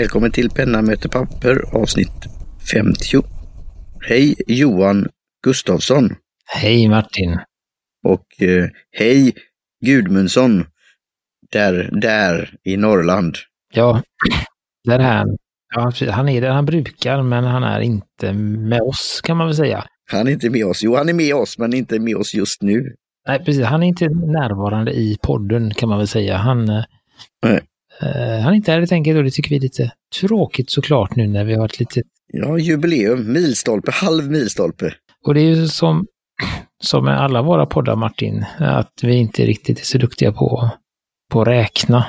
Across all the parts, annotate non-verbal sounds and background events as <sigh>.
Välkommen till Penna möter papper avsnitt 50. Hej Johan Gustafsson Hej Martin. och eh, hej Gudmundsson där, där i Norrland. Ja, <clears throat> där är han. Ja, han är där han brukar, men han är inte med oss kan man väl säga. Han är inte med oss. Jo, han är med oss, men inte med oss just nu. Nej, precis. Han är inte närvarande i podden kan man väl säga. Han, eh, Nej. Eh, han är inte här helt enkelt och det tycker vi är lite tråkigt såklart nu när vi har ett litet... Ja, jubileum, milstolpe, halv milstolpe. Och det är ju som, som med alla våra poddar Martin, att vi inte riktigt är så duktiga på, på att räkna.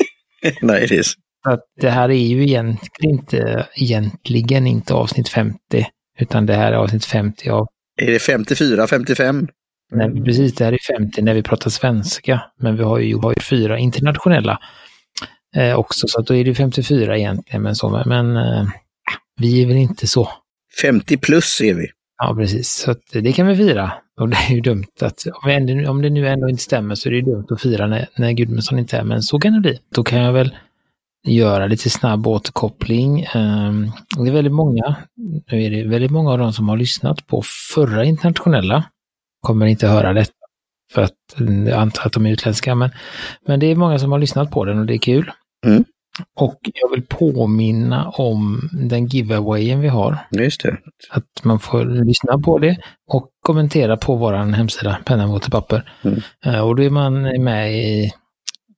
<laughs> Nej, det är så. Så att det här är ju egentligen inte, egentligen inte avsnitt 50, utan det här är avsnitt 50 av Är det 54, 55? Nej, precis, det här är 50 när vi pratar svenska, men vi har ju, har ju fyra internationella eh, också, så att då är det 54 egentligen. Men, så, men eh, vi är väl inte så. 50 plus är vi. Ja, precis, så att det kan vi fira. Och det är ju dumt att, om, ändå, om det nu ändå inte stämmer så är det ju dumt att fira när, när Gudmundsson inte är, men så kan det bli. Då kan jag väl göra lite snabb återkoppling. Ehm, Det är väldigt många, nu är det väldigt många av dem som har lyssnat på förra internationella, kommer inte höra detta för att jag antar att de är utländska, men, men det är många som har lyssnat på den och det är kul. Mm. Och jag vill påminna om den giveawayen vi har. Just det. Att man får lyssna på det och kommentera på vår hemsida, penna mot papper. Mm. Eh, Och då är man med i,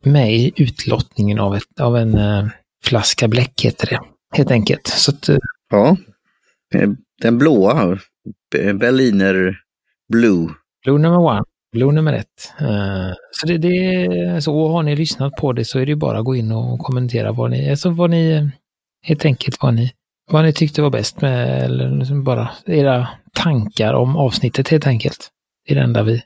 med i utlottningen av, ett, av en eh, flaska bläck, heter det. Helt enkelt. Så att, eh, Ja. Den blåa, Berliner Blue. Blue number one, Blue nummer ett. Eh, så det, det så har ni lyssnat på det så är det bara att gå in och kommentera vad ni, alltså vad ni, eh, helt enkelt vad ni, vad ni tyckte var bäst med, eller liksom bara era tankar om avsnittet helt enkelt. Det är det enda vi,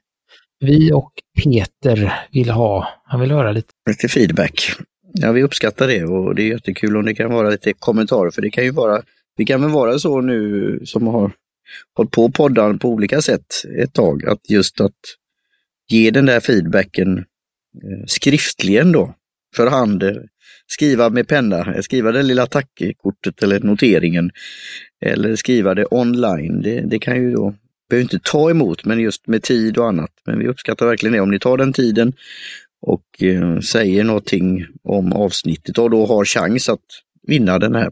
vi och Peter vill ha. Han vill höra lite. Lite feedback. Ja, vi uppskattar det och det är jättekul om det kan vara lite kommentarer, för det kan ju vara, det kan väl vara så nu som har hållit på poddan på olika sätt ett tag, att just att ge den där feedbacken eh, skriftligen då, för hand, eh, skriva med penna, eh, skriva det lilla tackkortet eller noteringen, eller skriva det online. Det, det kan ju då, behöver inte ta emot, men just med tid och annat. Men vi uppskattar verkligen det om ni tar den tiden och eh, säger någonting om avsnittet och då har chans att vinna den här.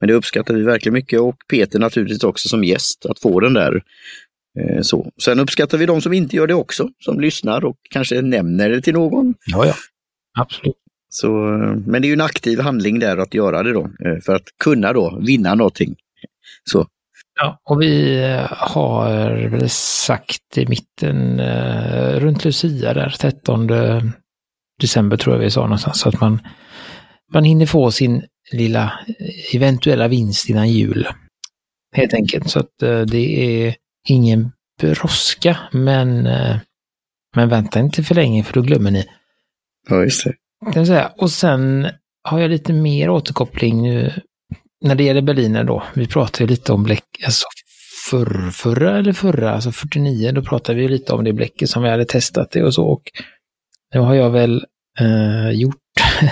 Men det uppskattar vi verkligen mycket och Peter naturligtvis också som gäst att få den där. Eh, så. Sen uppskattar vi de som inte gör det också, som lyssnar och kanske nämner det till någon. Ja, ja. Absolut. Så, eh, men det är ju en aktiv handling där att göra det då, eh, för att kunna då vinna någonting. Så, Ja, och vi har väl sagt i mitten, runt Lucia där, 13 december tror jag vi sa någonstans, så att man, man hinner få sin lilla eventuella vinst innan jul. Helt enkelt, så att det är ingen brådska, men, eh, men vänta inte för länge för då glömmer ni. ja just det. Säga. Och sen har jag lite mer återkoppling nu när det gäller Berliner då. Vi pratade lite om bläck, alltså förr, förra eller förra, alltså 49, då pratade vi lite om det bläcket som vi hade testat det och så. Och nu har jag väl eh, gjort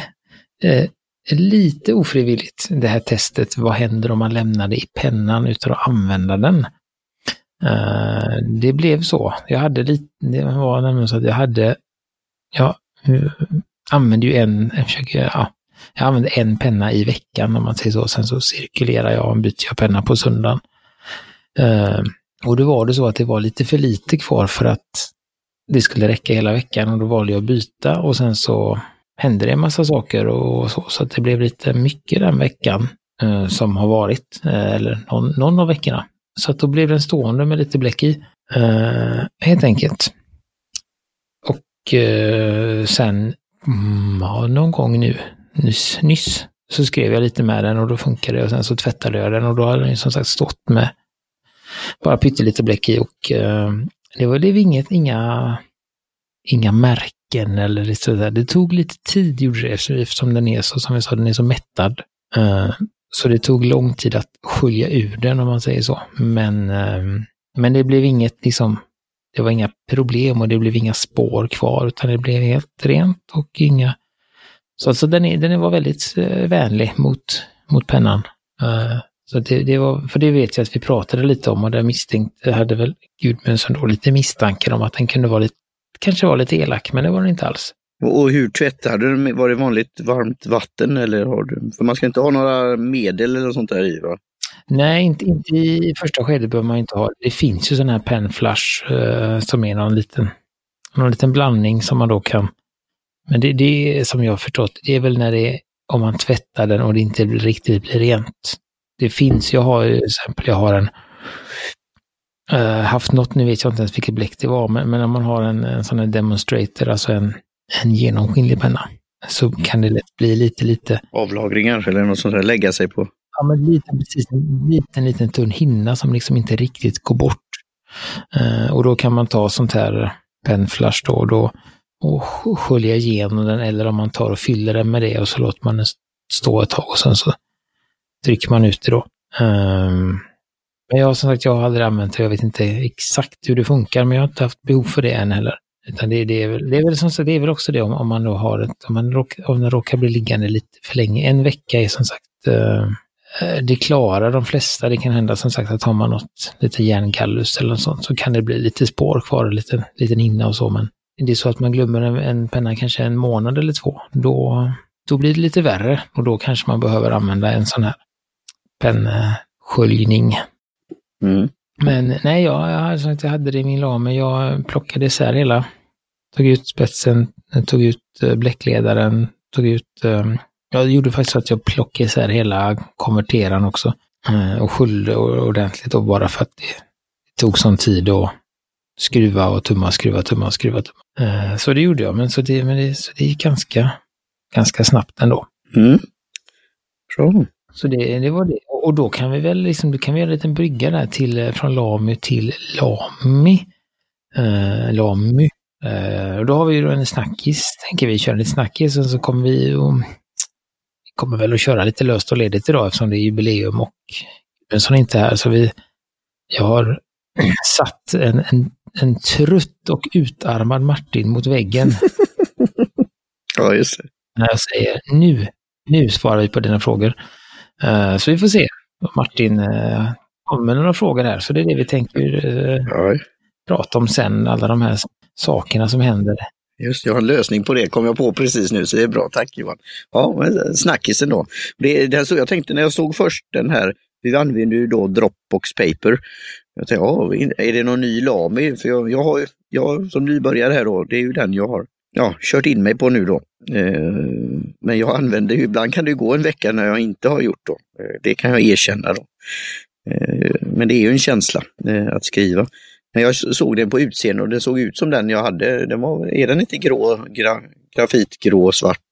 <laughs> eh, lite ofrivilligt det här testet. Vad händer om man lämnar det i pennan utan att använda den? Eh, det blev så. Jag hade lite, det var nämligen så att jag hade, ja, använde ju en, jag försöker, ja, jag använder en penna i veckan om man säger så. Sen så cirkulerar jag och byter jag penna på söndagen. Uh, och då var det så att det var lite för lite kvar för att det skulle räcka hela veckan och då valde jag att byta och sen så hände det en massa saker och så, så att det blev lite mycket den veckan eh, som har varit, eh, eller någon, någon av veckorna. Så att då blev den stående med lite bläck i, eh, helt enkelt. Och eh, sen, mm, ja, någon gång nu, nyss, nyss, så skrev jag lite med den och då funkade det och sen så tvättade jag den och då hade den ju som sagt stått med bara pyttelite bläck i och eh, det var, det var inget, inga, inga märken eller lite sådär. Det tog lite tid gjorde det eftersom den är så, som jag sa, den är så mättad. Eh, så det tog lång tid att skölja ur den om man säger så. Men, ehm, men det blev inget liksom, det var inga problem och det blev inga spår kvar utan det blev helt rent och inga Så alltså den, är, den var väldigt eh, vänlig mot, mot pennan. Eh, så det, det, var, för det vet jag att vi pratade lite om och där misstänkte, hade väl Gudmundsson då lite misstankar om att den kunde vara lite, kanske var lite elak, men det var den inte alls. Och hur tvättade du? Var det vanligt varmt vatten eller har du, för man ska inte ha några medel eller sånt där i va? Nej, inte, inte i första skedet behöver man inte ha. Det finns ju sån här penflash eh, som är någon liten, någon liten blandning som man då kan... Men det, det är som jag har förstått, det är väl när det är om man tvättar den och det inte riktigt blir rent. Det finns, jag har till exempel, jag har en eh, haft något, nu vet jag inte ens vilket bläck det var, men, men om man har en, en sån här demonstrator, alltså en, en genomskinlig penna, så kan det lätt bli lite, lite... Avlagringar eller något sånt där, lägga sig på? Ja, men lite, precis, en liten, liten tunn hinna som liksom inte riktigt går bort. Uh, och då kan man ta sånt här pennflash då och då och skölja igenom den eller om man tar och fyller den med det och så låter man den stå ett tag och sen så trycker man ut det då. Um, men jag som sagt, jag har aldrig använt det. Jag vet inte exakt hur det funkar, men jag har inte haft behov för det än heller. Utan det, det, är, väl, det, är, väl, som sagt, det är väl också det om, om man då har ett, om, man råkar, om den råkar bli liggande lite för länge. En vecka är som sagt, eh, eh, det klarar de flesta. Det kan hända som sagt att har man något, lite järngallus eller något sånt, så kan det bli lite spår kvar, lite liten hinna och så. Men det är så att man glömmer en, en penna kanske en månad eller två, då, då blir det lite värre och då kanske man behöver använda en sån här pennsköljning. Mm. Men nej, jag, jag, jag hade det i min lame. Jag plockade isär hela. Tog ut spetsen, tog ut eh, bläckledaren, tog ut... Um, jag gjorde faktiskt så att jag plockade isär hela konverteraren också. Uh, och sköljde ordentligt då bara för att det, tog sån tid att skruva och tumma, skruva, tumma, skruva, tumma. Så det gjorde jag, men så det, men det, så det gick ganska, ganska snabbt ändå. Mm. Bra. Så det, det var det. Och då kan vi väl liksom, då kan vi göra en liten brygga där till, eh, från Lamy till Lami. Uh, Lamy. Uh, och då har vi ju en snackis, tänker vi köra lite snackis och så kommer vi och vi kommer väl att köra lite löst och ledigt idag eftersom det är jubileum och är inte här. Så vi, jag har <clears throat> satt en, en, en trött och utarmad Martin mot väggen. <laughs> ja, just det. När jag säger nu, nu svarar vi på dina frågor. Uh, så vi får se. Martin uh, kommer med några frågor här, så det är det vi tänker uh, prata om sen, alla de här sakerna som händer. Just jag har en lösning på det, kom jag på precis nu, så det är bra. Tack Johan. Ja, snackisen då. Det, det så jag tänkte när jag såg först den här, vi använder ju då Dropbox Paper. Jag tänkte, ja, är det någon ny Lami? För jag, jag har, jag som nybörjare här då, det är ju den jag har ja, kört in mig på nu då. Eh, men jag använder ju, ibland kan det gå en vecka när jag inte har gjort då. Eh, det kan jag erkänna då. Eh, men det är ju en känsla att skriva. Men jag såg den på utseende och den såg ut som den jag hade. Den var, är den inte grå, gra, grafitgrå, svart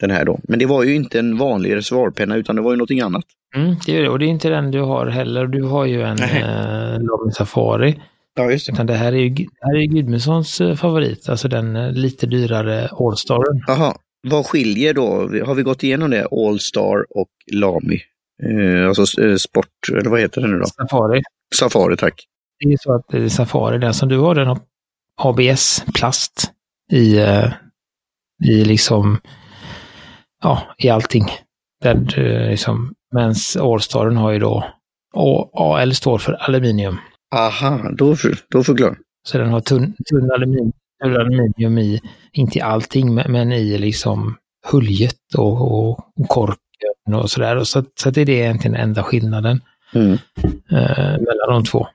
den här då? Men det var ju inte en vanlig reservoarpenna utan det var ju någonting annat. Mm, det är det. Och det är inte den du har heller. Du har ju en eh, Safari. Ja, just det. Utan det här är ju här är Gudmundssons eh, favorit, alltså den eh, lite dyrare Allstaren. Jaha, vad skiljer då? Har vi gått igenom det? Allstar och Lamy? Eh, alltså eh, sport, eller vad heter det nu då? Safari. Safari, tack. Det är så att det är Safari, den som du har, den har ABS-plast i, i liksom, ja, i allting. Där, liksom, medan Allstaren har ju då, och AL står för aluminium. Aha, då, då förklarar Så den har tunn, tunn aluminium, aluminium i, inte i allting, men i liksom huljet och, och korken och sådär. Så, så det är det egentligen enda skillnaden mm. eh, mellan de två.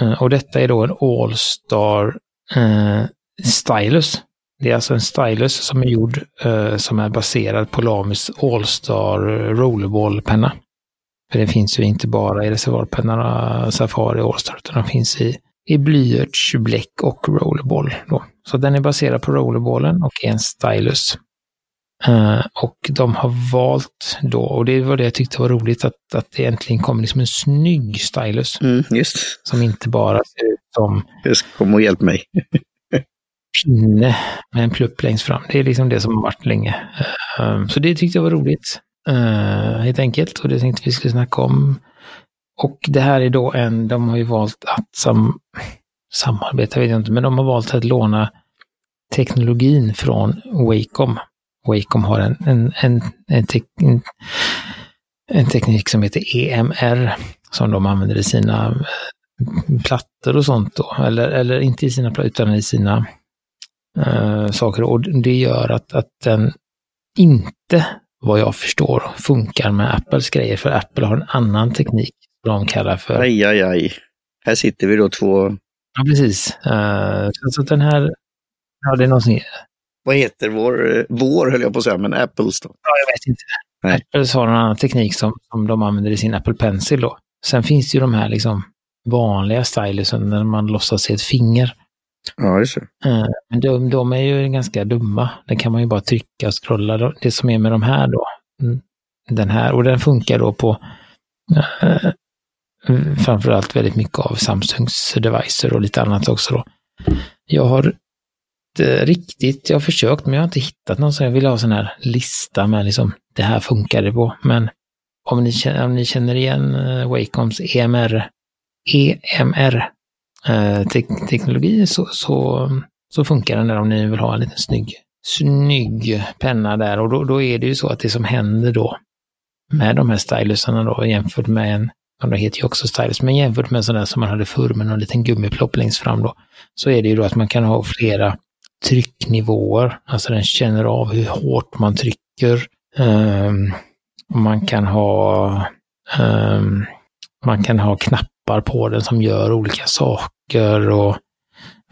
Eh, och detta är då en All-Star eh, Stylus. Det är alltså en stylus som är gjord eh, som är baserad på Lamis All-Star Rollerball-penna. För det finns ju inte bara i reservoarpennorna Safari Allstar, utan de finns i, i blyerts, bläck och rollerball. Då. Så den är baserad på rollerballen och är en stylus. Uh, och de har valt då, och det var det jag tyckte var roligt, att, att det äntligen kom liksom en snygg stylus. Mm. Som inte bara ser ut som... Just, kom och hjälp mig. <laughs> pinne med en plupp längst fram. Det är liksom det som har varit länge. Uh, så det tyckte jag var roligt. Uh, helt enkelt. Och det tänkte vi skulle snacka om. Och det här är då en, de har ju valt att sam, samarbeta, vet jag inte, men de har valt att låna teknologin från Wacom. Wacom har en, en, en, en, tek, en, en teknik som heter EMR som de använder i sina eh, plattor och sånt då. Eller, eller inte i sina plattor utan i sina uh, saker. Och det gör att, att den inte, vad jag förstår, funkar med Apples grejer. För Apple har en annan teknik de kallar för... Aj, aj, aj. Här sitter vi då två... Ja, precis. Uh, så, den här... Ja, det är någonting... Vad heter vår, vår höll jag på att säga, men Apples då? Ja, jag vet inte. Nej. Apples har en annan teknik som, som de använder i sin Apple Pencil då. Sen finns det ju de här liksom vanliga stylusen när man låtsas se ett finger. Ja, det. ser. men de, de, är ju ganska dumma. Den kan man ju bara trycka och scrolla. Det som är med de här då, mm, den här, och den funkar då på eh, framförallt väldigt mycket av Samsungs devices och lite annat också då. Jag har riktigt, jag har försökt men jag har inte hittat någon så jag vill ha sån här lista med liksom det här funkar det på. Men om ni, om ni känner igen eh, Wacoms EMR, EMR uh, te teknologi så, så, så funkar den där om ni vill ha en liten snygg, snygg penna där och då, då är det ju så att det som händer då med de här stylusarna då jämfört med en de heter ju också stylus, men jämfört med en sån där som man hade förr med någon liten gummiplopp längst fram då, så är det ju då att man kan ha flera trycknivåer. Alltså den känner av hur hårt man trycker. Um, man kan ha um, man kan ha appar på den som gör olika saker och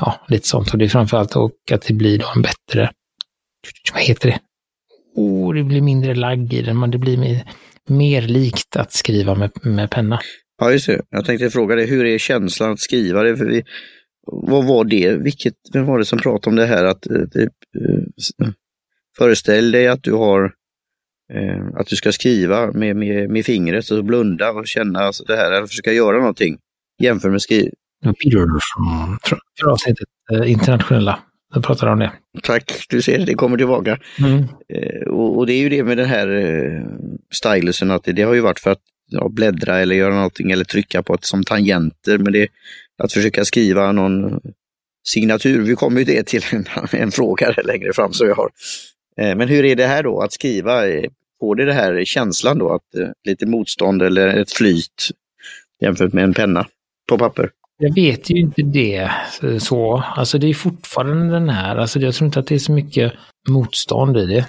ja, lite sånt. Och det är framförallt och att det blir då en bättre, vad heter det? Oh, det blir mindre lagg i den, men det blir mer, mer likt att skriva med, med penna. Ja, just det. Jag tänkte fråga dig, hur är känslan att skriva det? För vi, vad var det? Vilket, vem var det som pratade om det här att eh, typ, eh, föreställ dig att du har att du ska skriva med, med, med fingret och blunda och känna alltså det här, eller försöka göra någonting. Jämför med skriv. Peter från avsnittet internationella jag pratar om det. Tack, du ser, det kommer tillbaka. Mm. Eh, och, och, det är ju det med den här eh, stylusen, att det, det, har ju varit för att ja, bläddra eller göra någonting eller trycka på ett som tangenter, men det att försöka skriva någon signatur. Vi kommer ju det till en, <laughs> en fråga längre fram som jag har. Eh, men hur är det här då att skriva? Får det det här känslan då, att eh, lite motstånd eller ett flyt jämfört med en penna på papper? Jag vet ju inte det eh, så. Alltså det är fortfarande den här, alltså jag tror inte att det är så mycket motstånd i det.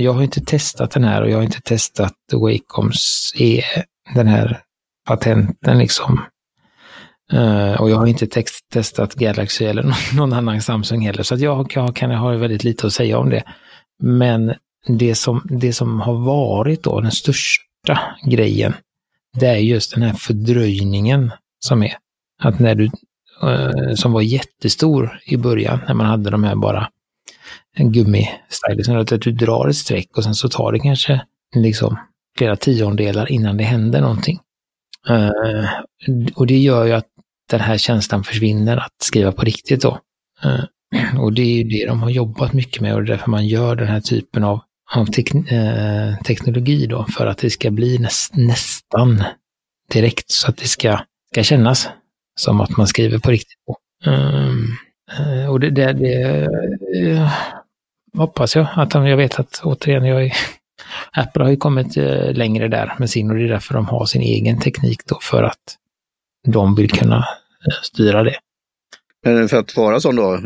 Jag har inte testat den här och jag har inte testat Wacoms, e, den här patenten liksom. Uh, och jag har inte text, testat Galaxy eller <laughs> någon annan Samsung heller, så att jag, jag kan ha väldigt lite att säga om det. Men det som, det som har varit då den största grejen, det är just den här fördröjningen som är. Att när du, eh, som var jättestor i början, när man hade de här bara en gummistylusen, att du drar ett streck och sen så tar det kanske liksom flera tiondelar innan det händer någonting. Eh, och det gör ju att den här känslan försvinner att skriva på riktigt då. Eh, och det är ju det de har jobbat mycket med och det är därför man gör den här typen av, av tek, eh, teknologi då, för att det ska bli näst, nästan direkt så att det ska, ska kännas som att man skriver på riktigt. Um, och det, det, det eh, hoppas jag att jag vet att återigen, jag är, <laughs> Apple har ju kommit eh, längre där med sin och det är därför de har sin egen teknik då för att de vill kunna styra det. Men för att vara sån då,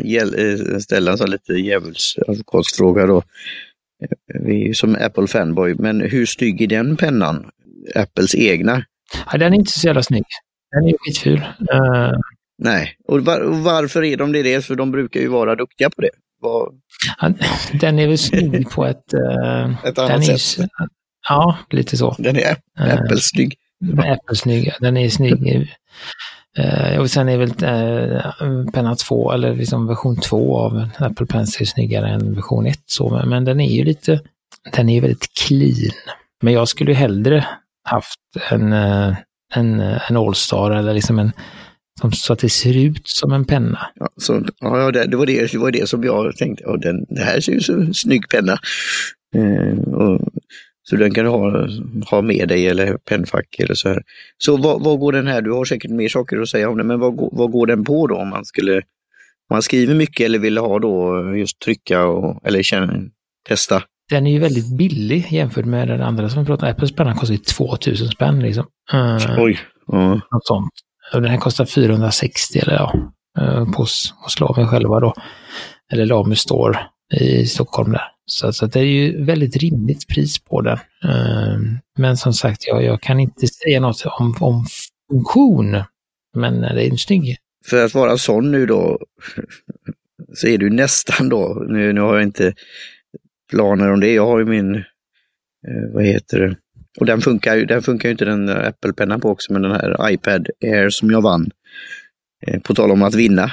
ställa en sån lite djävulsadvokatsfråga då. Vi är ju som Apple-fanboy, men hur snygg är den pennan? Apples egna? Ja, den är inte så jävla snygg. Den är skitful. Uh... Nej, och, var, varför är de det? Dels för de brukar ju vara duktiga på det. Var... Ja, den är väl snygg på ett... Uh... <laughs> ett annat sätt? Är, ja, lite så. Den är Apple-snygg. Apple snygg. Den är snygg. Eh, och sen är väl eh, penna 2, eller liksom version 2 av Apple Pencil snyggare än version 1. Så, men men den är ju lite, den är ju väldigt clean. Men jag skulle hellre haft en, eh, en, en Allstar eller liksom en, som, så att det ser ut som en penna. Ja, så, ja det, det, var det, det var det som jag tänkte, ja, den, det här ser ju som en snygg penna. Eh, och så den kan du ha, ha med dig eller pennfack eller så här. Så vad, vad, går den här, du har säkert mer saker att säga om den, men vad, vad går den på då om man skulle, om man skriver mycket eller vill ha då just trycka och, eller känna, testa. Den är ju väldigt billig jämfört med den andra som vi pratade om. Apples penna kostar ju 2000 spänn liksom. Uh, Oj. Ja. Något sånt. Och den här kostar 460 eller ja, uh, hos, hos Laven själva då. Eller Lamu Store i Stockholm där. Så, så det är ju väldigt rimligt pris på den. Ehm, men som sagt, jag, jag kan inte säga något om, om funktion. Men det är en snygg. För att vara sån nu då, så är du nästan då, nu, nu har jag inte planer om det, jag har ju min, eh, vad heter det, och den funkar ju, den funkar ju inte den Apple-pennan på också, men den här iPad Air som jag vann. Eh, på tal om att vinna.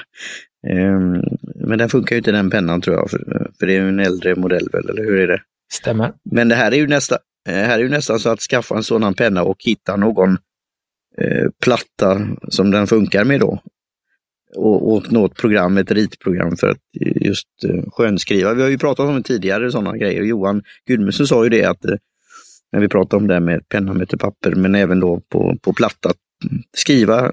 Ehm, men den funkar ju inte den pennan tror jag, för, för det är ju en äldre modell väl, eller hur är det? Stämmer. Men det här är ju nästan, eh, här är ju nästan så att skaffa en sådan penna och hitta någon eh, platta som den funkar med då. Och, och något program, ett ritprogram för att just eh, skönskriva. Vi har ju pratat om det tidigare, sådana grejer. Johan Gudmundsson sa ju det att eh, när vi pratade om det här med penna möter papper, men även då på, på platta. Skriva,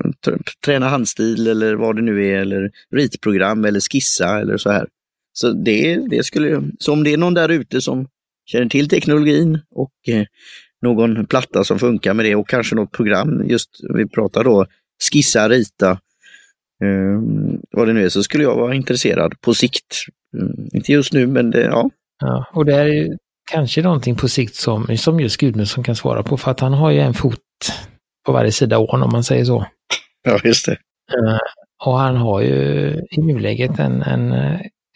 träna handstil eller vad det nu är, eller ritprogram eller skissa eller så här. Så det, det skulle, så om det är någon där ute som känner till teknologin och eh, någon platta som funkar med det och kanske något program, just vi pratar då skissa, rita, eh, vad det nu är, så skulle jag vara intresserad på sikt. Mm, inte just nu, men det, ja. ja. Och det är ju kanske någonting på sikt som, som just Gudmundsson kan svara på, för att han har ju en fot på varje sida ån om man säger så. <laughs> Ja, just det. Uh, och han har ju i nuläget en, en,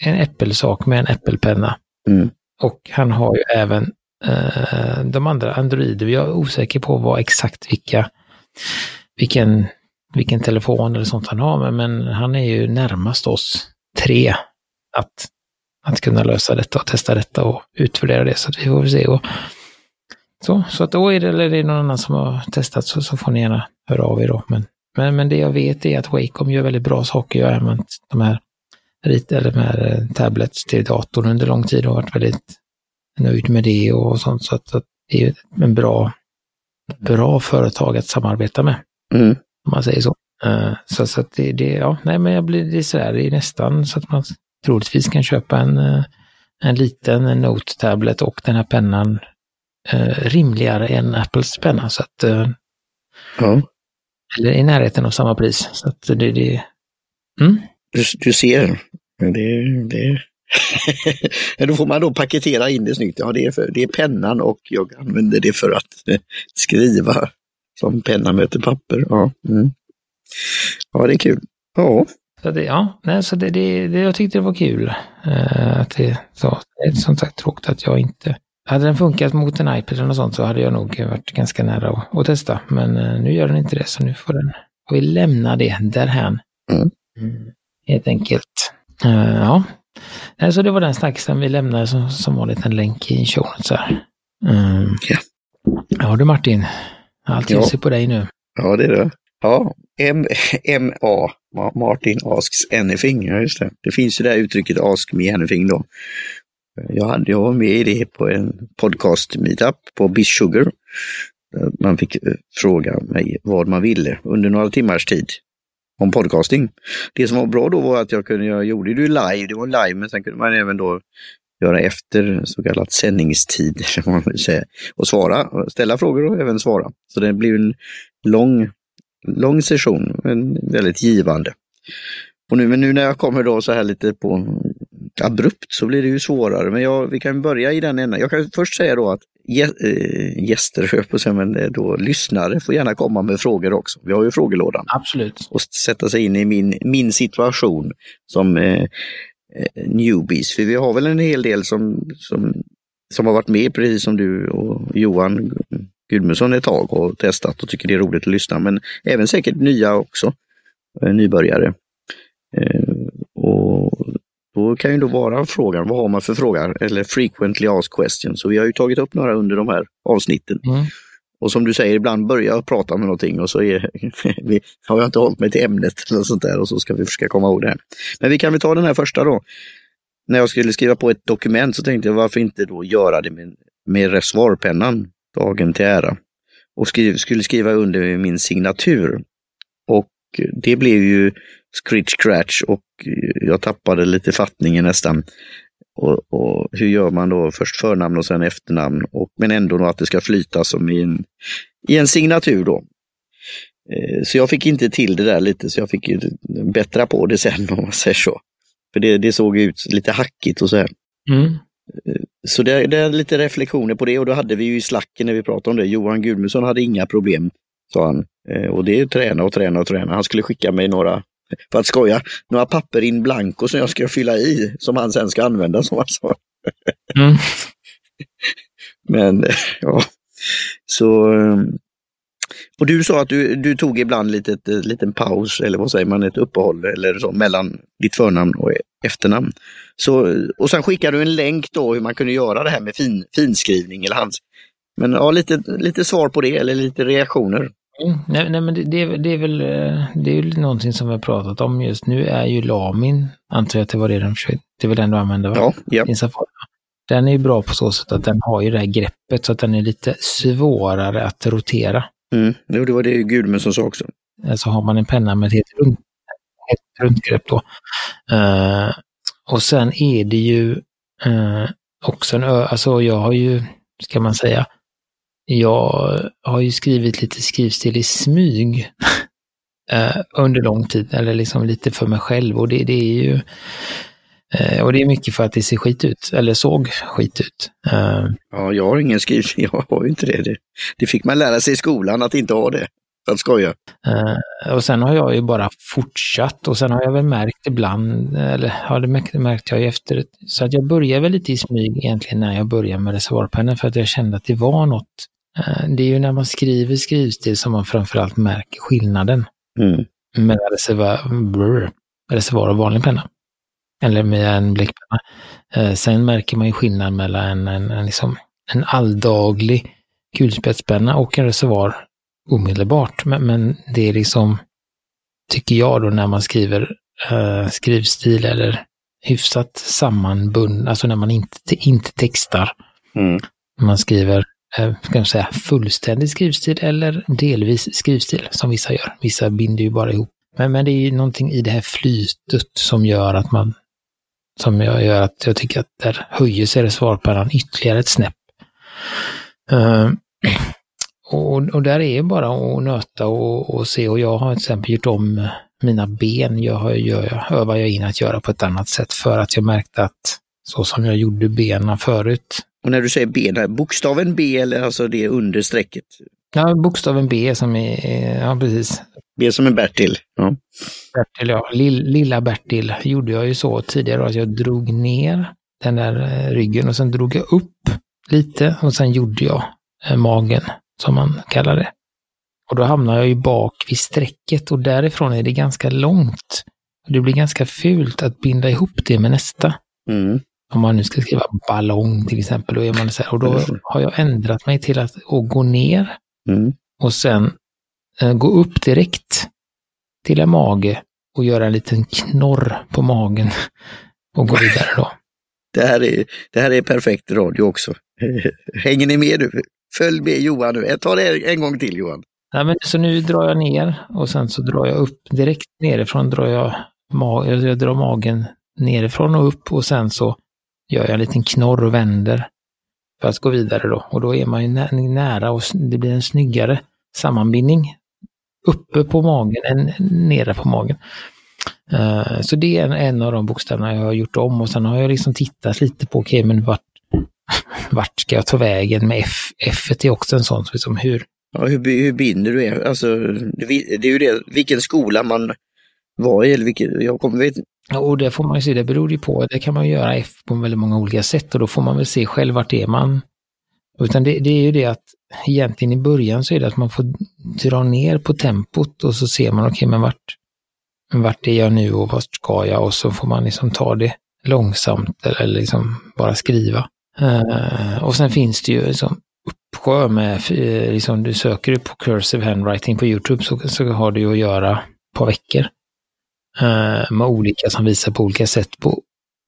en äppelsak med en äppelpenna. Mm. Och han har ju även uh, de andra Androider. Jag är osäker på vad exakt vilka, vilken, vilken telefon eller sånt han har, men, men han är ju närmast oss tre att att kunna lösa detta och testa detta och utvärdera det. Så att vi får se. Och så, så att då är det, eller är det någon annan som har testat så, så får ni gärna höra av er då. Men, men, men det jag vet är att Wacom gör väldigt bra saker. Jag har använt de här, eller de här tablets till datorn under lång tid och varit väldigt nöjd med det och sånt. Så att, att det är en bra, bra företag att samarbeta med. Mm. Om man säger så. Uh, så, så att det, det, ja, nej men jag blir, det är sådär, det är nästan så att man troligtvis kan köpa en, en liten Note-tablet och den här pennan eh, rimligare än Apples penna. Så att, eh, ja. Eller i närheten av samma pris. Så att det, det mm. du, du ser, det, det... <laughs> då får man då paketera in det snyggt. Ja, det är, för, det är pennan och jag använder det för att skriva som penna möter papper. Ja, mm. ja det är kul. Ja. Så det, ja, nej, så det, det, det, jag tyckte det var kul. Uh, att det, så, det är som sagt tråkigt att jag inte... Hade den funkat mot en iPad eller något sånt så hade jag nog varit ganska nära att, att testa. Men uh, nu gör den inte det, så nu får, den, får vi lämna det därhän. Mm. Mm, helt enkelt. Uh, ja, så det var den snacksen vi lämnade som, som var en liten länk i showen. Um, ja. ja du Martin, allt ja. på dig nu. Ja, det är det. Ja, MA, Martin Asks Anything, ja just det. Det finns ju det här uttrycket Ask Me Anything då. Jag, hade, jag var med i det på en podcast meetup på Biss Sugar. Man fick eh, fråga mig vad man ville under några timmars tid om podcasting. Det som var bra då var att jag kunde, jag gjorde det live, det var live, men sen kunde man även då göra efter så kallat sändningstid, <laughs> man vill säga, och svara, ställa frågor och även svara. Så det blev en lång lång session, men väldigt givande. Och nu, men nu när jag kommer då så här lite på abrupt så blir det ju svårare. Men jag, vi kan börja i den änden. Jag kan först säga då att äh, gäster, <laughs> på sig, men då lyssnare får gärna komma med frågor också. Vi har ju frågelådan. Absolut. Och sätta sig in i min, min situation som äh, newbies. För vi har väl en hel del som, som, som har varit med, precis som du och Johan Gudmundsson ett tag och testat och tycker det är roligt att lyssna, men även säkert nya också, eh, nybörjare. Eh, då kan ju då vara frågan, vad har man för frågor? Eller frequently asked questions. Så vi har ju tagit upp några under de här avsnitten. Mm. Och som du säger, ibland börjar jag prata med någonting och så är, <laughs> vi, har jag inte hållit mig till ämnet eller sånt där och så ska vi försöka komma ihåg det här. Men vi kan väl ta den här första då. När jag skulle skriva på ett dokument så tänkte jag varför inte då göra det med, med reservoarpennan dagen till ära. Och skri skulle skriva under min signatur. Och det blev ju scritch scratch och jag tappade lite fattningen nästan. Och, och, hur gör man då först förnamn och sen efternamn, och, men ändå att det ska flyta som i en, i en signatur då. Eh, så jag fick inte till det där lite, så jag fick bättra på det sen om man säger så. För det, det såg ut lite hackigt och så här. Mm. Eh, så det, det, är lite reflektioner på det och då hade vi ju i slacken när vi pratade om det, Johan Gudmundsson hade inga problem, sa han. Eh, och det är träna och träna och träna. Han skulle skicka mig några, för att skoja, några papper in blanko som jag ska fylla i, som han sen ska använda som han sa. Mm. <laughs> Men ja, så och du sa att du, du tog ibland lite ett liten paus, eller vad säger man, ett uppehåll eller så, mellan ditt förnamn och efternamn. Så, och sen skickade du en länk då hur man kunde göra det här med fin, finskrivning eller hands. Men ja, lite, lite svar på det eller lite reaktioner. Mm, nej, nej, men det, det, är, det, är väl, eh, det är väl någonting som vi har pratat om just nu är ju Lamin, antar jag att det var det den försökte, det är väl den du använder va? Ja, ja. Den är ju bra på så sätt att den har ju det här greppet så att den är lite svårare att rotera. Mm. Jo, det var det Gudmundsson sa också. Så har man en penna med ett helt, runt, ett runtgrepp då. Uh, och sen är det ju uh, också en ö, alltså jag har ju, ska man säga, jag har ju skrivit lite skrivstil i smyg uh, <laughs> under lång tid, eller liksom lite för mig själv och det, det är ju Eh, och det är mycket för att det ser skit ut, eller såg skit ut. Eh, ja, jag har ingen skrivning, <laughs> jag har ju inte det. det. fick man lära sig i skolan att inte ha det. Att skoja. Uh, och sen har jag ju bara fortsatt och sen har jag väl märkt ibland, eller ja, det märkte jag ju efter, så att jag började väl lite i smyg egentligen när jag började med reservoarpennor för att jag kände att det var något. Uh, det är ju när man skriver skrivstil som man framförallt märker skillnaden mm. mellan reservoar, reservoar och vanlig penna eller med en bläckpenna. Eh, sen märker man ju skillnad mellan en, en, en, liksom, en alldaglig kulspetspenna och en reservoar omedelbart. Men, men, det är liksom, tycker jag då när man skriver eh, skrivstil eller hyfsat sammanbunden, alltså när man inte, inte textar. Mm. Man skriver Eh, ska säga, fullständig skrivstil eller delvis skrivstil som vissa gör. Vissa binder ju bara ihop. Men, men det är ju någonting i det här flytet som gör att man som jag gör att jag tycker att där höjer sig reservoarpennan ytterligare ett snäpp. <clears throat> Uh, och, och där är bara att nöta och, och, se och jag har till exempel gjort om mina ben, jag har, gör, övar jag in att göra på ett annat sätt för att jag märkte att så som jag gjorde benen förut. Och när du säger ben, bokstaven B eller alltså det under strecket? Ja, bokstaven B som är, ja precis. B som är Bertil. Ja. Bertil, ja. Lill, lilla Bertil gjorde jag ju så tidigare att jag drog ner den där eh, ryggen och sen drog jag upp lite och sen gjorde jag eh, magen, som man kallar det. Och då hamnar jag ju bak vid strecket och därifrån är det ganska långt. Det blir ganska fult att binda ihop det med nästa. Mm. Om man nu ska skriva ballong till exempel, då är man så här, och då har jag ändrat mig till att, gå ner mm. och sen eh, gå upp direkt till en mage och göra en liten knorr på magen och gå vidare då. Det här är, det här är perfekt radio också. <laughs> Hänger ni med nu? Följ med Johan nu. Jag tar det en gång till Johan. Ja, men, så nu drar jag ner och sen så drar jag upp direkt nerifrån. Drar jag, jag drar magen nerifrån och upp och sen så gör jag en liten knorr och vänder för att gå vidare då. Och då är man ju nära och det blir en snyggare sammanbindning uppe på magen än nere på magen. Uh, så det är en, av de bokstäverna jag har gjort om och sen har jag liksom tittat lite på, okej okay, men vart, <laughs> vart ska jag ta vägen med F? F är också en sån, liksom hur... Ja, hur, hur binder du er? Alltså, det, det är ju det, vilken skola man var i, eller vilken, jag kommer vet och det får man ju se, det beror ju på, det kan man göra på väldigt många olika sätt och då får man väl se själv vart är man. Utan det, det är ju det att egentligen i början så är det att man får dra ner på tempot och så ser man, okej okay, men vart, vart är jag nu och vart ska jag? Och så får man liksom ta det långsamt eller liksom bara skriva. Uh, och sen finns det ju liksom uppsjö med, eh, liksom du söker ju på cursive handwriting på Youtube så, så har du ju att göra på veckor. Eh, med olika som visar på olika sätt, på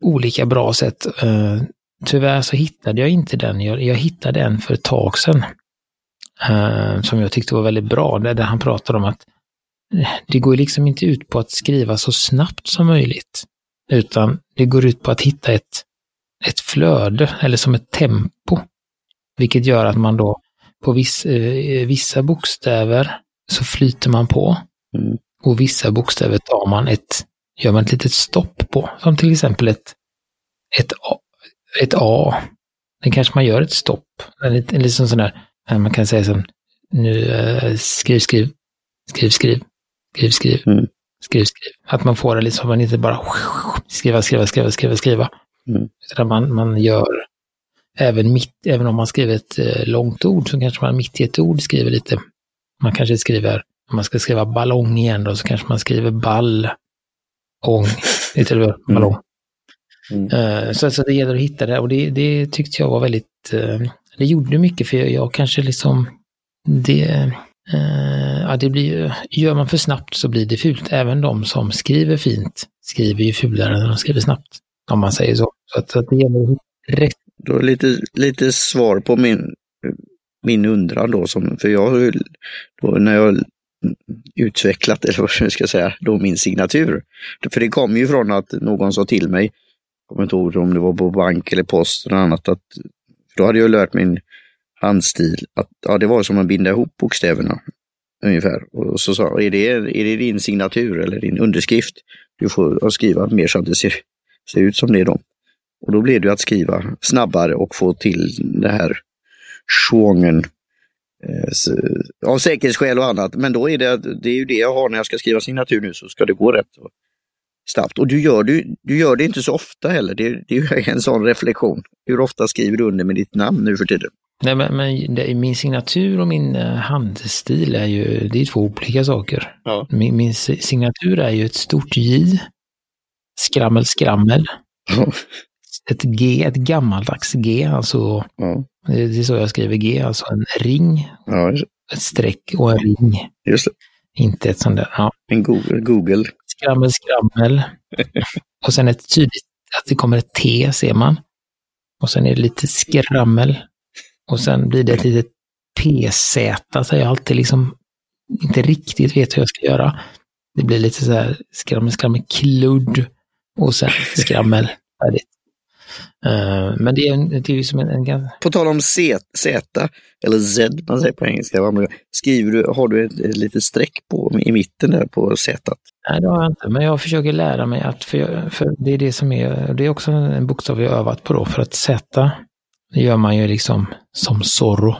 olika bra sätt. Eh, tyvärr så hittade jag inte den. Jag, jag hittade en för ett tag sedan. Eh, som jag tyckte var väldigt bra, där, han pratade om att det går liksom inte ut på att skriva så snabbt som möjligt. Utan det går ut på att hitta ett ett flöde eller som ett tempo. Vilket gör att man då på viss, vissa bokstäver så flyter man på. Mm. Och vissa bokstäver tar man ett, gör man ett litet stopp på. Som till exempel ett, ett, A, ett A. Det kanske man gör ett stopp. En, lit- en liksom sån där, man kan säga som, nu eh, skriv, skriv, skriv, skriv, skriv, skriv, Mm. skriv, skriv. Att man får det liksom, man inte bara skriva, skriva, skriva, skriva, skriva. Mm. Utan man, man gör även mitt, även om man skriver ett eh, långt ord så kanske man mitt i ett ord skriver lite. Man kanske skriver, om man ska skriva ballong igen då, så kanske man skriver ball, ång, lite över ballong. Mm. Eh, Så, så det gäller att hitta det och det, det tyckte jag var väldigt, eh, det gjorde mycket för jag, jag kanske liksom, det, eh, ja det blir gör man för snabbt så blir det fult. Även de som skriver fint skriver ju fulare än de skriver snabbt. Om man säger så. Så att, så att det gäller rätt. Då är lite, lite svar på min, min undran då, som, för jag då när jag utvecklat, eller vad jag ska säga, då min signatur. För det kom ju från att någon sa till mig, jag kommer inte ihåg om det var på bank eller post eller annat, att då hade jag lärt min handstil att ja, det var som att binda ihop bokstäverna ungefär. Och så sa är det, är det din signatur eller din underskrift? Du får skriva mer så att det ser, ser ut som det är då. Och då blev det att skriva snabbare och få till det här schwungen av säkerhetsskäl och annat. Men då är det, det är ju det jag har när jag ska skriva signatur nu, så ska det gå rätt snabbt. Och du gör, det- du gör det inte så ofta heller. Det, det är ju <laughs> en sån reflektion. Hur ofta skriver du under med ditt namn nu för tiden? Nej, men, men det, min signatur och min eh, handstil är ju, det är två olika saker. Ja. Min, min si- signatur är ju ett stort J, skrammel, skrammel. Ett G, ett gammaldags G, alltså Ja, det är så jag skriver G, alltså en ring, ja ett streck och en ring. just det. Inte ett sånt där, ja. En Google. Google. Skrammel, skrammel. <laughs> Och sen ett tydligt, att det kommer ett T ser man. Och sen är det lite skrammel. Och sen blir det ett litet PZ, så jag alltid liksom inte riktigt vet hur jag ska göra. Det blir lite så här skrammel, skrammel, kludd och sen skrammel. <laughs> Färdigt. Eh, men det är, en, det är som en, en. På tal om C, Z, eller Z man säger på engelska, skriver du, har du ett, ett litet streck på i mitten där på Z? Nej, det har jag inte, men jag försöker lära mig att, för, jag, för det är det som är, det är också en bokstav jag övat på då, för att Z, det gör man ju liksom som Zorro.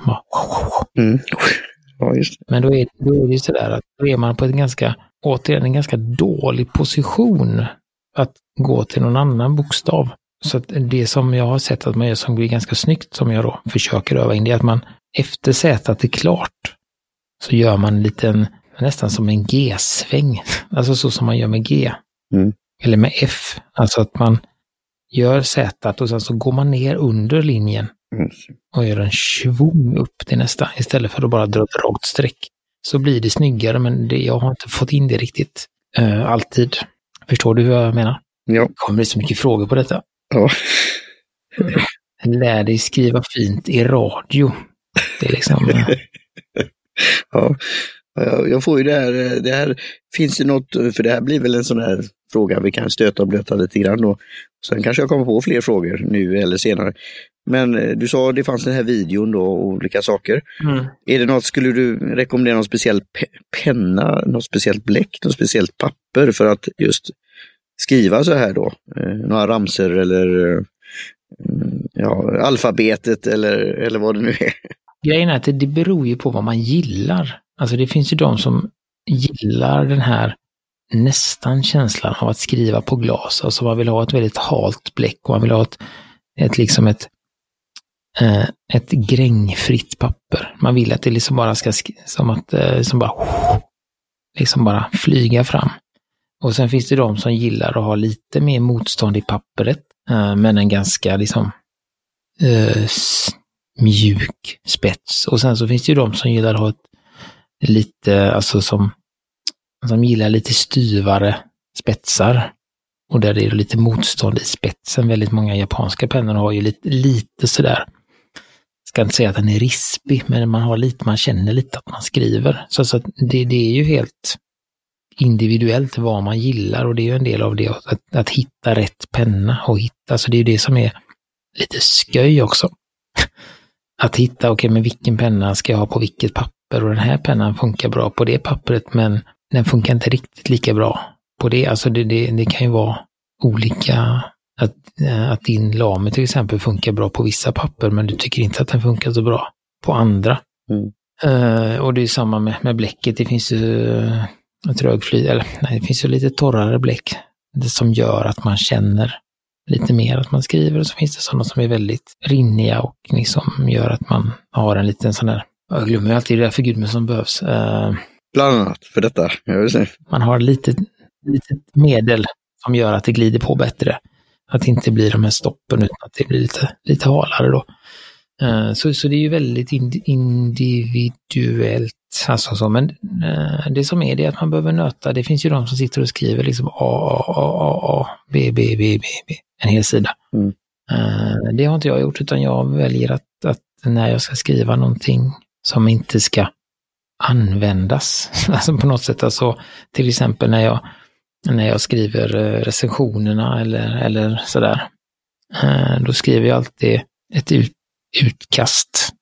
Mm. Ja. Men då är, då är det ju sådär att då är man på en ganska, återigen en ganska dålig position att gå till någon annan bokstav. Så det som jag har sett att man gör som blir ganska snyggt, som jag då försöker öva in, det är att man efter Z är klart, så gör man en liten, nästan som en G-sväng. <laughs> Alltså så som man gör med G. Mm. Eller med F. Alltså att man gör Z och sen så går man ner under linjen Mm. och gör en svung upp till nästa istället för att bara dra ett rakt streck. Så blir det snyggare, men det, jag har inte fått in det riktigt eh, alltid. Förstår du hur jag menar? Ja. Det kommer så mycket frågor på detta. Ja. Lär dig skriva fint i radio. Det är liksom... eh, <laughs> ja. Ja, Jag får ju det här, det här, finns det något, för det här blir väl en sån här fråga vi kan stöta och blöta lite grann då. Sen kanske jag kommer på fler frågor nu eller senare. Men eh, du sa det fanns den här videon då och olika saker. Är det något, skulle du rekommendera någon speciell pe- penna, något speciellt bläck, något speciellt papper för att just skriva så här då? Eh, några ramser eller eh, ja, alfabetet eller, eller vad det nu är. Grejen är att det, det beror ju på vad man gillar. Alltså det finns ju de som gillar den här nästan känslan av att skriva på glas. Alltså man vill ha ett väldigt halt bläck och man vill ha ett, ett liksom ett, eh, ett grängfritt papper. Man vill att det liksom bara ska, som att, eh, som bara, liksom bara flyga fram. Och sen finns det de som gillar att ha lite mer motstånd i pappret, eh, men en ganska liksom eh, mjuk spets. Och sen så finns det ju de som gillar att ha ett lite, alltså som, som gillar lite styvare spetsar. Och där det är lite motstånd i spetsen. Väldigt många japanska pennor har ju lite, lite sådär, ska inte säga att den är rispig, men man har lite, man känner lite att man skriver. Så, så att det, det är ju helt individuellt vad man gillar och det är ju en del av det att, att hitta rätt penna och hitta, så det är ju det som är lite sköj också. <laughs> Att hitta, okej, okay, men vilken penna ska jag ha på vilket papper och den här pennan funkar bra på det pappret, men den funkar inte riktigt lika bra på det. Alltså det, det, det kan ju vara olika, att, eh, att din lame till exempel funkar bra på vissa papper, men du tycker inte att den funkar så bra på andra. Mm. Uh, och det är samma med, med bläcket. Det finns ju uh, trögflyt, eller nej, det finns ju lite torrare bläck. Det som gör att man känner lite mer att man skriver. Och så finns det sådana som är väldigt rinniga och liksom gör att man har en liten sån där, jag glömmer alltid det där figuren som behövs. Uh, Bland annat för detta, jag vill säga. Man har lite, litet medel som gör att det glider på bättre. Att det inte blir de här stoppen utan att det blir lite, lite halare då. Uh, så, så det är ju väldigt individuellt. Alltså så, men uh, det som är det är att man behöver nöta. Det finns ju de som sitter och skriver liksom A, A, A, A, A, B, B, B, B, B, en hel sida. Mm. Uh, det har inte jag gjort utan jag väljer att, att när jag ska skriva någonting som inte ska användas. <laughs> Alltså på något sätt, alltså till exempel när jag, när jag skriver recensionerna eller, eller sådär. Då skriver jag alltid ett ut, utkast.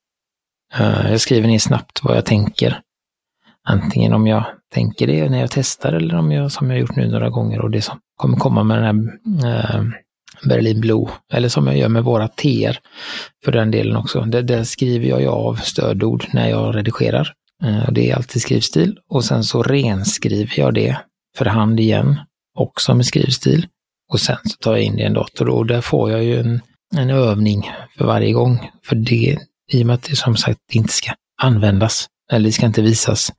Eh, jag skriver ner snabbt vad jag tänker. Antingen om jag tänker det när jag testar eller om jag, som jag gjort nu några gånger och det som kommer komma med den här eh, Berlin Blue, eller som jag gör med våra TR för den delen också. Där, där skriver jag ju av stödord när jag redigerar. Eh, det är alltid skrivstil och sen så renskriver jag det för hand igen, också med skrivstil. Och sen så tar jag in det i en dator och där får jag ju en en övning för varje gång. För det, i och med att det som sagt inte ska användas, eller det ska inte visas,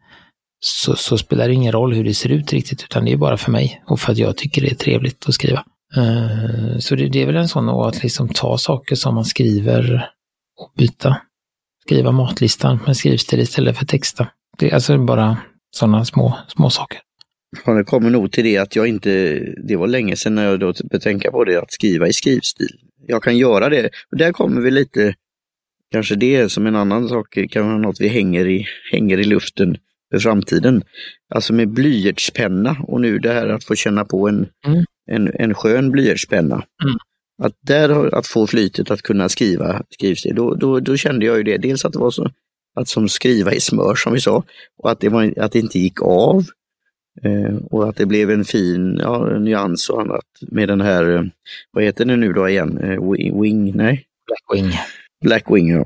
så, så, spelar det ingen roll hur det ser ut riktigt, utan det är bara för mig och för att jag tycker det är trevligt att skriva. Uh, så det, det, är väl en sån att liksom ta saker som man skriver och byta. Skriva matlistan med skrivstil istället för texta. Det är alltså bara sådana små, små saker. Ja, det kommer nog till det att jag inte, det var länge sedan när jag då tänka på det, att skriva i skrivstil jag kan göra det. Och där kommer vi lite, kanske det som en annan sak, kan vara något vi hänger i, hänger i luften för framtiden. Alltså med blyertspenna och nu det här att få känna på en, mm. en, en skön blyertspenna. Mm. Att där att få flytet att kunna skriva skrivstil, då, då, då kände jag ju det. Dels att det var så att som skriva i smör som vi sa och att det, var, att det inte gick av. Eh, och att det blev en fin ja, nyans och annat med den här, eh, vad heter det nu då igen, eh, Wing? Nej? Blackwing. Blackwing, ja.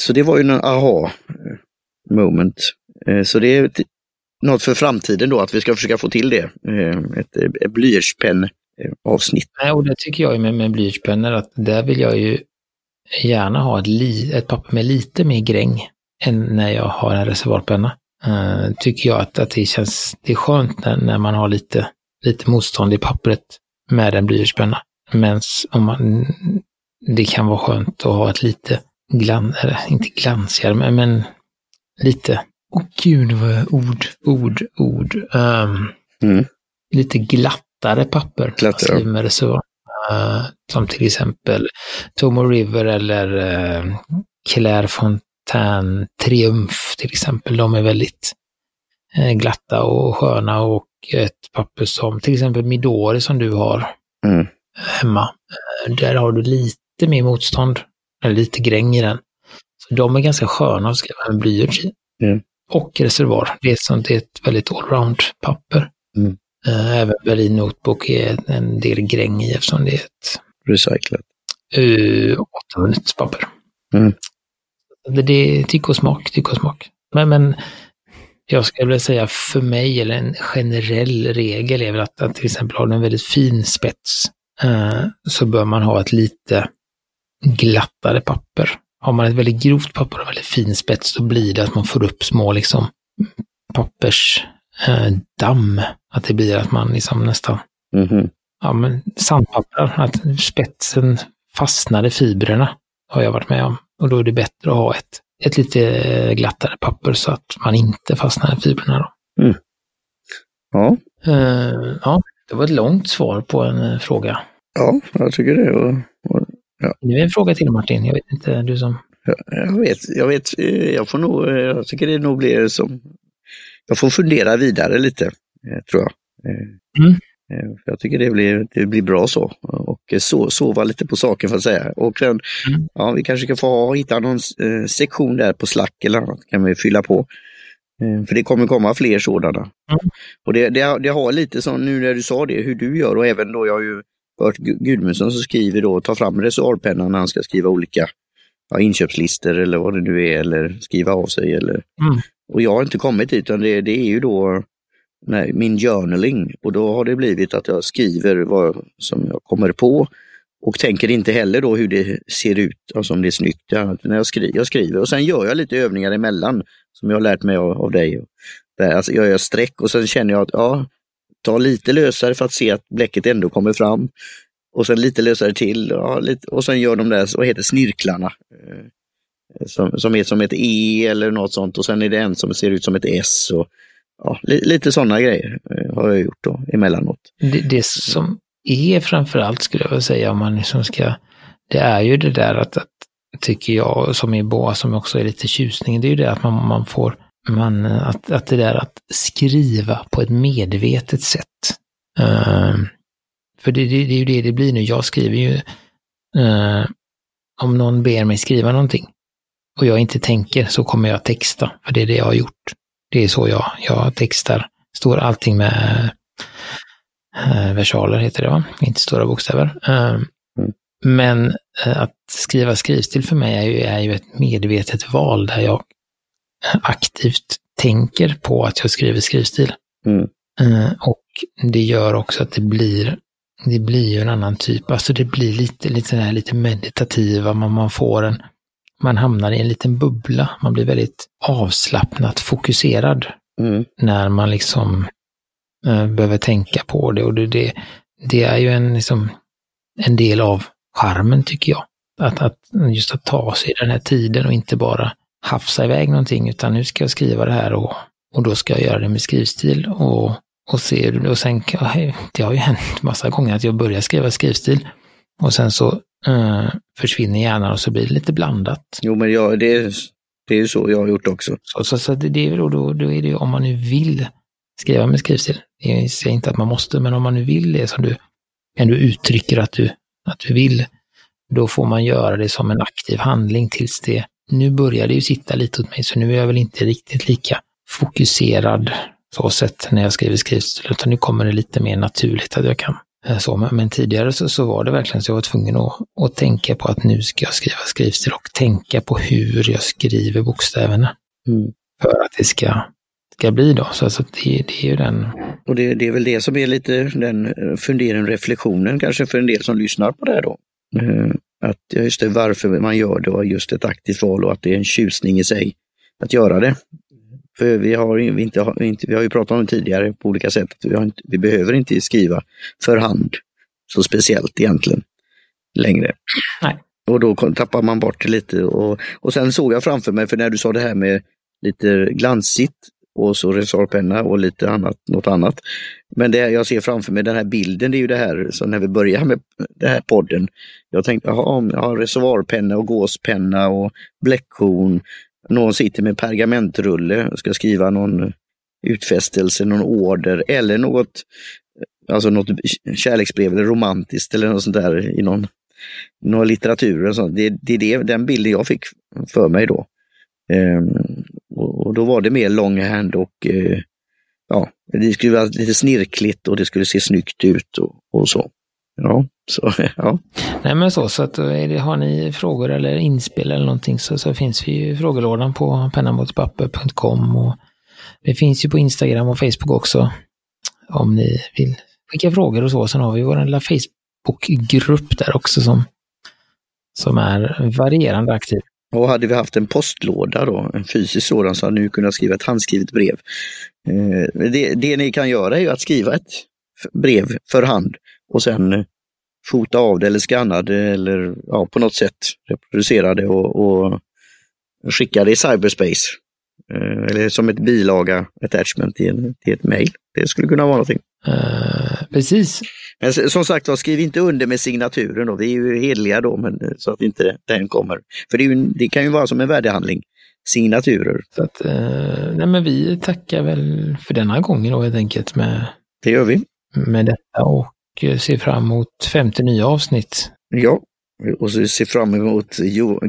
Så det var ju en aha eh, moment. Eh, så det är något för framtiden då, att vi ska försöka få till det. Eh, ett, ett blyertspenn avsnitt. Nej, och det tycker jag med, med blyertspennor att där vill jag ju gärna ha ett, li, ett papper med lite mer gräng än när jag har en reservoarpenna. Uh, tycker jag att, att det känns, det är skönt när, när man har lite, lite motstånd i pappret med en blyertspenna. Men om man, det kan vara skönt att ha ett lite glan, eller inte glansigare, men, men lite, åh oh, gud vad ord, ord, ord. Um, mm. Lite glattare papper. Glattare. Med reservoar. Uh, som till exempel Tomo River eller uh, Claire Font Tern Triumf till exempel, de är väldigt eh, glatta och sköna och ett papper som till exempel Midori som du har mm. hemma. Eh, där har du lite mer motstånd, eller lite gräng i den. Så de är ganska sköna att skriva med blyerts i. Mm. Och reservoar, det är, sånt, det är ett väldigt allround-papper. Mm. Eh, även Berlin Notebook är en del gräng i eftersom det är ett Recyclat. Uh, återvunnet papper. Mm. Det är tycke och smak, tycke och smak. Men, men jag skulle vilja säga för mig, eller en generell regel är väl att, att till exempel har du en väldigt fin spets eh, så bör man ha ett lite glattare papper. Har man ett väldigt grovt papper och väldigt fin spets, då blir det att man får upp små liksom pappersdamm. Eh, att det blir att man liksom nästan, mm -hmm. ja men sandpapper, att spetsen fastnar i fibrerna har jag varit med om. Och då är det bättre att ha ett, ett lite glattare papper så att man inte fastnar i fibrerna. Då. Mm. Ja. Uh, ja, det var ett långt svar på en uh, fråga. Ja, jag tycker det. Och, och, ja. Nu är en fråga till Martin. Jag vet inte, du som... Ja, jag vet, jag vet. Eh, jag får nog, jag tycker det nog blir som... Jag får fundera vidare lite, tror jag. Mm. Eh, för jag tycker det blir, det blir bra så. Och so, sova lite på saken för att säga. Och sen, mm. ja, vi kanske ska få ha, hitta någon eh, sektion där på Slack eller annat kan vi fylla på. Eh, för det kommer komma fler sådana. Mm. Och det, det, det, har lite som nu när du sa det, hur du gör och även då jag har ju hört Gudmundsson som skriver då, tar fram reservoarpennan när han ska skriva olika ja, inköpslistor eller vad det nu är eller skriva av sig. Eller. Mm. Och jag har inte kommit dit utan det, det är ju då nej, min journaling och då har det blivit att jag skriver vad som jag kommer på och tänker inte heller då hur det ser ut, alltså om det är snyggt. Ja, när jag, skriver, jag skriver och sen gör jag lite övningar emellan som jag har lärt mig av, av dig. Alltså jag gör streck och sen känner jag att ja, ta lite lösare för att se att bläcket ändå kommer fram. Och sen lite lösare till ja, lite, och sen gör de där, vad heter snirklarna? Eh, som, som är som ett E eller något sånt och sen är det en som ser ut som ett S. Och, ja, li, lite sådana grejer eh, har jag gjort då emellanåt. Det, det som är framförallt skulle jag vilja säga om man liksom ska, det är ju det där att, att tycker jag, som är bra, som också är lite tjusning, det är ju det att man, man får, man, att, att det där att skriva på ett medvetet sätt. Uh, för det, det, det, är ju det det blir nu. Jag skriver ju, uh, om någon ber mig skriva någonting och jag inte tänker så kommer jag texta, för det är det jag har gjort. Det är så jag, jag textar. Står allting med uh, versaler, heter det va? Inte stora bokstäver. Mm. Men Eh, att skriva skrivstil för mig är ju, är ju ett medvetet val där jag aktivt tänker på att jag skriver skrivstil. Mm. Eh, och det gör också att det blir, det blir ju en annan typ, alltså det blir lite, lite, här, lite meditativa, man, man får en, man hamnar i en liten bubbla, man blir väldigt avslappnat fokuserad mm. när man liksom äh, behöver tänka på det och det, det, det är ju en, liksom, en del av charmen tycker jag. Att, att just att ta sig den här tiden och inte bara hafsa iväg någonting utan nu ska jag skriva det här och, och då ska jag göra det med skrivstil och, och se och sen, det har ju hänt massa gånger att jag börjar skriva skrivstil och sen så uh, försvinner hjärnan och så blir det lite blandat. Jo men ja, det, det är ju så jag har gjort också. Så, så, så det, det är då, då, då är det om man nu vill skriva med skrivstil. Jag säger inte att man måste, men om man nu vill det som du ändå uttrycker att du att du vill, då får man göra det som en aktiv handling tills det, nu börjar det ju sitta lite åt mig, så nu är jag väl inte riktigt lika fokuserad så sett när jag skriver skrivstil, utan nu kommer det lite mer naturligt att jag kan. Eh, så, men tidigare så, så var det verkligen så jag var tvungen att, att tänka på att nu ska jag skriva skrivstil och tänka på hur jag skriver bokstäverna. Mm. För att det ska, ska bli då. Så alltså det, det är ju den och det, det, är väl det som är lite den eh, funderingen, reflektionen kanske för en del som lyssnar på det här då. Eh, att just det, varför man gör det och just ett aktivt val och att det är en tjusning i sig att göra det. För vi har, vi inte, vi har ju pratat om det tidigare på olika sätt, vi, inte, vi behöver inte skriva för hand så speciellt egentligen längre. Nej. Och då tappar man bort det lite. Och, och sen såg jag framför mig, för när du sa det här med lite glansigt, och så resorpenna och lite annat, något annat. Men det jag ser framför mig, den här bilden, det är ju det här, så när vi börjar med den här podden. Jag tänkte, jaha, jag har reservoarpenna och gåspenna och bläckhorn. Någon sitter med pergamentrulle och ska skriva någon utfästelse, någon order eller något, alltså något kärleksbrev eller romantiskt eller något sånt där i någon, någon litteratur. Och sånt. Det, det är det, den bilden jag fick för mig då. Um, och, och, då var det mer longhand och eh, ja, det skulle vara lite snirkligt och det skulle se snyggt ut och, och så. Ja, så <laughs> ja. Nej men så, så att det, har ni frågor eller inspel eller någonting så, så finns vi i frågelådan på pennamotpapper.com och det finns ju på Instagram och Facebook också. Om ni vill skicka frågor och så. Sen har vi vår lilla Facebookgrupp där också som, som är varierande aktiv. Och hade vi haft en postlåda då, en fysisk sådan, så hade ni kunnat skriva ett handskrivet brev. Eh, det, det ni kan göra är ju att skriva ett brev för hand och sen fota av det eller skanna det eller ja, på något sätt reproducera det och, och skicka det i cyberspace. Eh, eller som ett bilaga, attachment till, till ett mail. Det skulle kunna vara någonting. Uh, precis. Men som sagt var, skriv inte under med signaturen då. Vi är ju hederliga då, men, eh, så att inte den kommer. För det, ju, det kan ju vara som en värdehandling, signaturer. Så att, uh, nej men vi tackar väl för denna gången då helt enkelt med, det gör vi. med detta och eh, ser fram emot 50 nya avsnitt. Ja, och så ser fram emot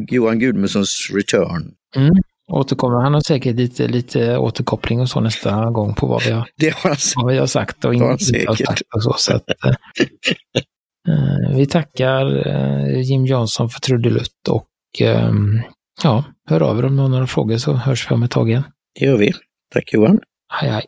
Johan Gudmundssons return. Mm. Återkommer. Han har säkert lite, lite återkoppling och så nästa gång på vad vi har, det har han, vad vi har sagt och inte sagt. Och så, så att, <laughs> eh, vi tackar eh, Jim Johnson för trudelutt och eh, ja, hör av er om ni har några frågor så hörs vi om ett tag igen. Det gör vi. Tack Johan. Hej hej.